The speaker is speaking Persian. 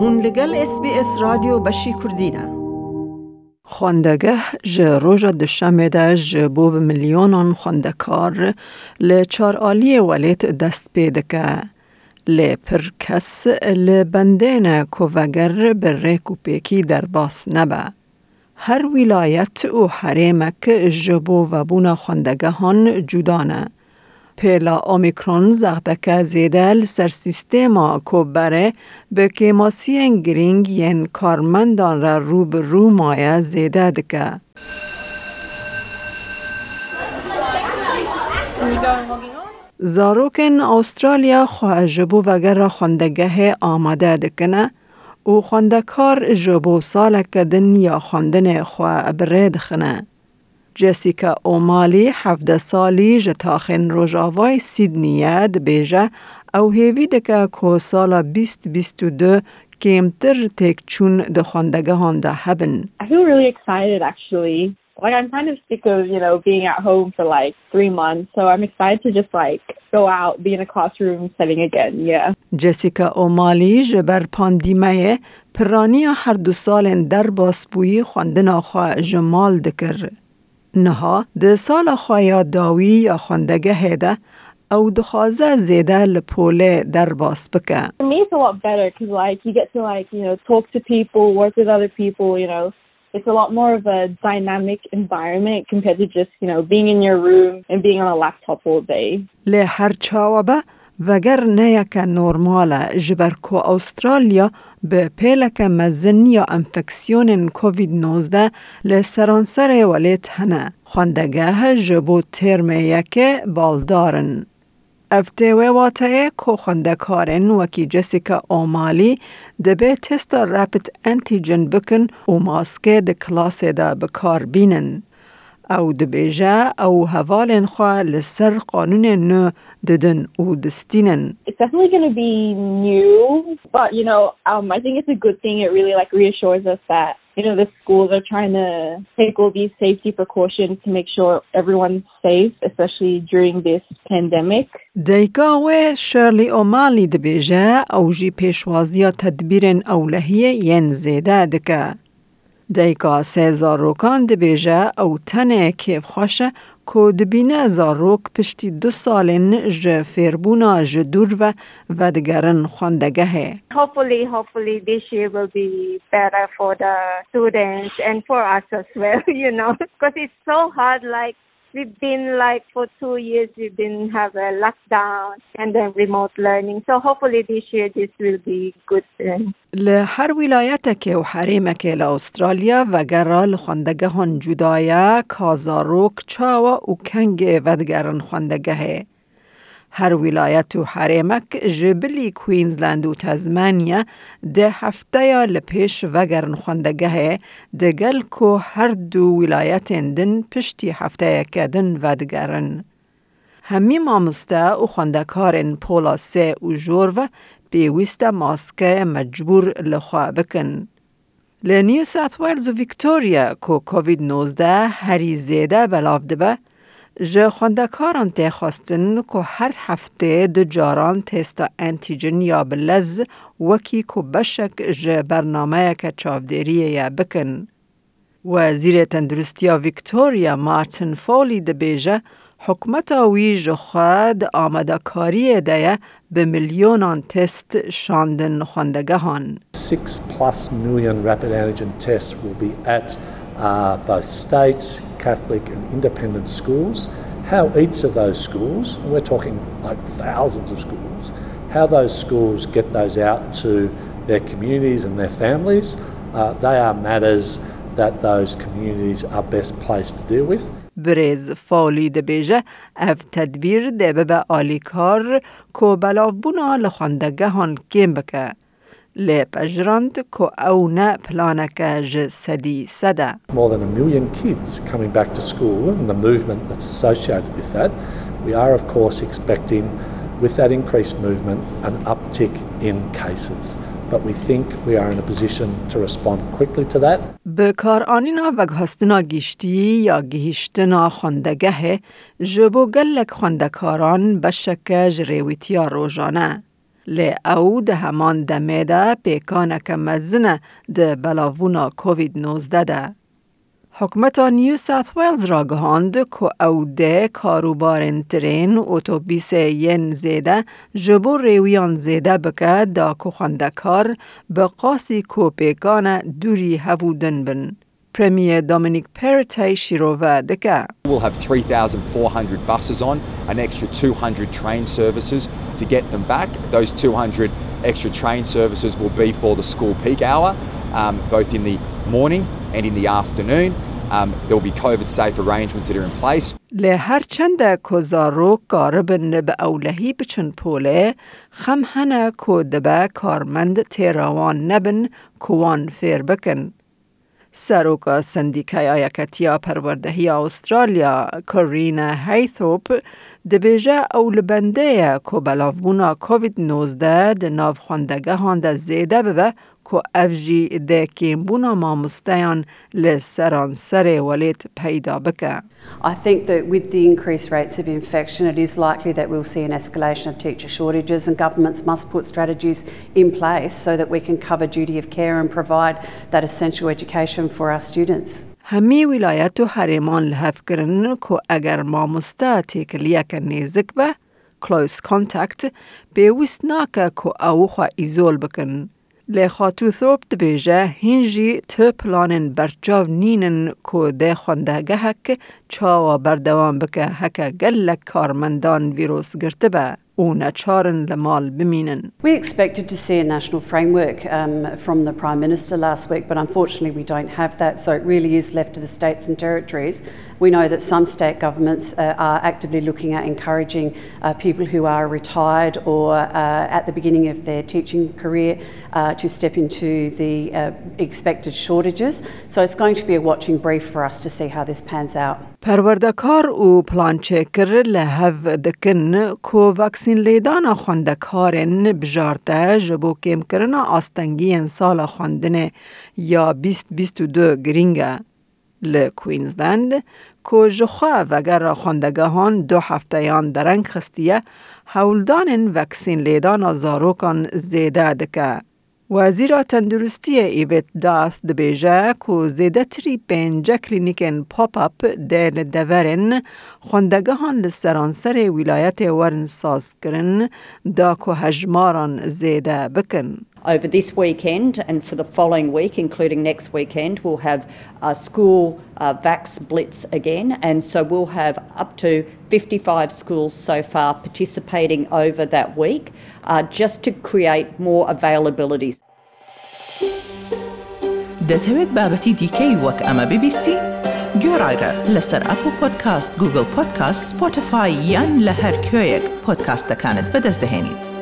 هون لگل اس بی اس رادیو بشی کردینه خواندگه ج روژ دشمه ده جبو به میلیونان خواندکار ل چار آلی ولیت دست پیده که ل پر کس ل بندین کووگر بر ریکو پیکی در باس نبه. هر ولایت و حریمک جبو و بونا خواندگه هان جدانه. پیلا اومیکرون زغدکه زیده سر سیستما کو بره به کیماسی گرینگ ین کارمندان را رو به رو مایه زیده دکه. زاروکن استرالیا خواه جبو وگر خوندگه آماده دکنه و خوندکار جبو سال کدن یا خوندن خواه برید خنه. جسیکا اومالی هفده سالی جتاخن روژاوای سیدنیه بیجه او هیوی دکه که و دو کمتر تک چون ده هبن. I feel really excited actually. Like I'm kind of sick of, you know, being at home for like three months. So I'm excited to just like go out, be in a classroom setting again. Yeah. جسیکا اومالی جبر پاندیمه پرانی هر دو سال در باسبویی خوندن خواه جمال دکر. نها ده سال خواه داوی یا خوندگه هیده او دخوازه زیده لپوله در باس بکه. For me, it's a lot better because like you get to like, you know, talk to people, work with other people, you know. It's a lot more of a dynamic environment compared to just, you know, being in your room and being on a laptop all day. لی هر چاوبه وگر نیک نورماله جبر کو استرالیا به پیلک مزن یا انفکسیون کووید 19 لی سرانسر ولیت هنه خواندگه جبو ترم یک بالدارن. افتوه واتعه که خوندکارن وکی جسیکا اومالی دبه تست رپت انتیجن بکن و ماسکه ده کلاس ده بکار بینن. او دبیجه او هوالن خواه لسر قانون نو ددن و دستینن. It's definitely going to be new, but you know, um, I think it's a good thing. It really like reassures us that you know the schools are trying to take all these safety precautions to make sure everyone's safe, especially during this pandemic. دیگا و شرلی اومالی دبیجه او جی پیشوازی تدبیر اولهیه ین زیده دکه. دیگا سه زاروکان دبیجه او تنه کیف خوشه که دبینه زاروک پشتی دو سالن ج فیربونا ج دور و و دگرن خوندگه hopefully, hopefully this year will be better for the students and for us as well, you know, because it's so hard. Like we've been like for two years, we've been have a lockdown and then remote learning. So hopefully this year this will be good. Then. لهر ولایتک و حریمک لأسترالیا و گرا لخوندگه هن جدایه کازاروک چاوا و کنگ و دگرن خوندگه هر ولایت و حریمک جبلی کوینزلند و تزمانیا ده هفته یا لپیش وگرن خوندگه دگل کو هر دو ولایت دن پشتی هفته کدن و دگرن. همی مامسته و خوندکارن پولا سه و جور و بیویست ماسکه مجبور لخوا بکن. لنیو سات ویلز و ویکتوریا کو کووید 19 هری زیده بلاف دبه جه خوندکاران ته خواستن که هر هفته دو جاران تستا انتیجن یا بلز وکی که بشک جه برنامه که چاودیریه یا بکن. وزیر تندرستیا ویکتوریا مارتن فولی ده بیجه حکمت وی جخواد آمده کاری ده به میلیونان تست شاندن خوندگهان. Six plus million rapid antigen tests will be at uh, both states, Catholic and independent schools. How each of those schools, and we're talking like thousands of schools, how those schools get those out to their communities and their families, uh, they are matters that those communities are best placed to deal with. برز فالی ده بیجه اف تدبیر ده به آلیکار کو بلاف بونا لخواندگه هان کم بکه. لی پجراند که او نه پلانک ج سدی سده. More than a million kids coming back to school and the movement that's associated with that. We are, of course, expecting with that increased movement an uptick in cases. But we think we are in a position to respond quickly to that. به کار آنینا و گهستنا گیشتی یا گیشتنا خوندگه جبو گلک خوندکاران بشک جریویتیا روژانه. لی او ده همان دمه ده که مزنه ده بلاوونا کووید 19 ده. حکومت نیو ساوت ویلز را گهاند که او ده کاروبار ترین اتوبیس ین زیده جبو ریویان زیده بکه دا که خندکار به قاسی کو پیکان دوری هفودن بن. Premier Dominic Perrottet shirowa deka. We'll have 3,400 buses on, an extra 200 train services to get them back. Those 200 extra train services will be for the school peak hour, um, both in the morning and in the afternoon. Um, there will be COVID safe arrangements that are in place. لی هر چند کزارو کاربن به اولهی بچن پوله خم هنه که دبه کارمند تیراوان نبن کوان فیر بکن. سروکا سندیکای آیکتیا پروردهی استرالیا کورینا هیثوپ دبیجه او لبنده که بلافبونا کووید 19 ده ناف خوندگه هانده زیده ببه که افجی ده کیمبونا مامستیان لسران سر ولیت پیدا بکه. I think that with the increased rates of infection, it is likely that we'll see an escalation of teacher shortages, and governments must put strategies in place so that we can cover duty of care and provide that essential education for our students. همی ولایت و حریمان لحف کرن که اگر مامسته تیکلیه که نیزک به close contact بیوست ناکه که او خواه ایزول بکن. لی خاتو ثوب دبیجه هینجی تو پلانن برچاو نینن که ده خونده هک چاوا بردوان بکه هک گلک کارمندان ویروس گرته به. We expected to see a national framework um, from the Prime Minister last week, but unfortunately we don't have that, so it really is left to the states and territories. We know that some state governments uh, are actively looking at encouraging uh, people who are retired or uh, at the beginning of their teaching career uh, to step into the uh, expected shortages. So it's going to be a watching brief for us to see how this pans out. پروردکار او پلان چکر لحف دکن کو وکسین لیدان خوندکارن بجارته جبو کم کرن آستنگی سال خوندن یا 2022 گرینگه. ل کوینزلند کو جخوا وگر خواندگاهان دو هفتهیان درنگ خستیه هولدان وکسین لیدان زاروکان زیده دکه. وزیر تندرستی ایوت داست دبیجه که زیده تری پنجه کلینیکن پاپ اپ دل دورن خوندگهان لسرانسر ولایت ورن ساز کرن دا که هجماران زیده بکن. Over this weekend and for the following week, including next weekend, we'll have a school uh, Vax Blitz again. And so we'll have up to 55 schools so far participating over that week uh, just to create more availability. دەتەوێت بابەتی دیکەی وەک ئەمە ببیستی؟ گۆڕایرە لەسەر ئەپ و پۆدکاست گوگل پۆدکاست سپۆتفاای یان لە هەر کوێیەک پۆدکاستەکانت بەدەست دەێنیت.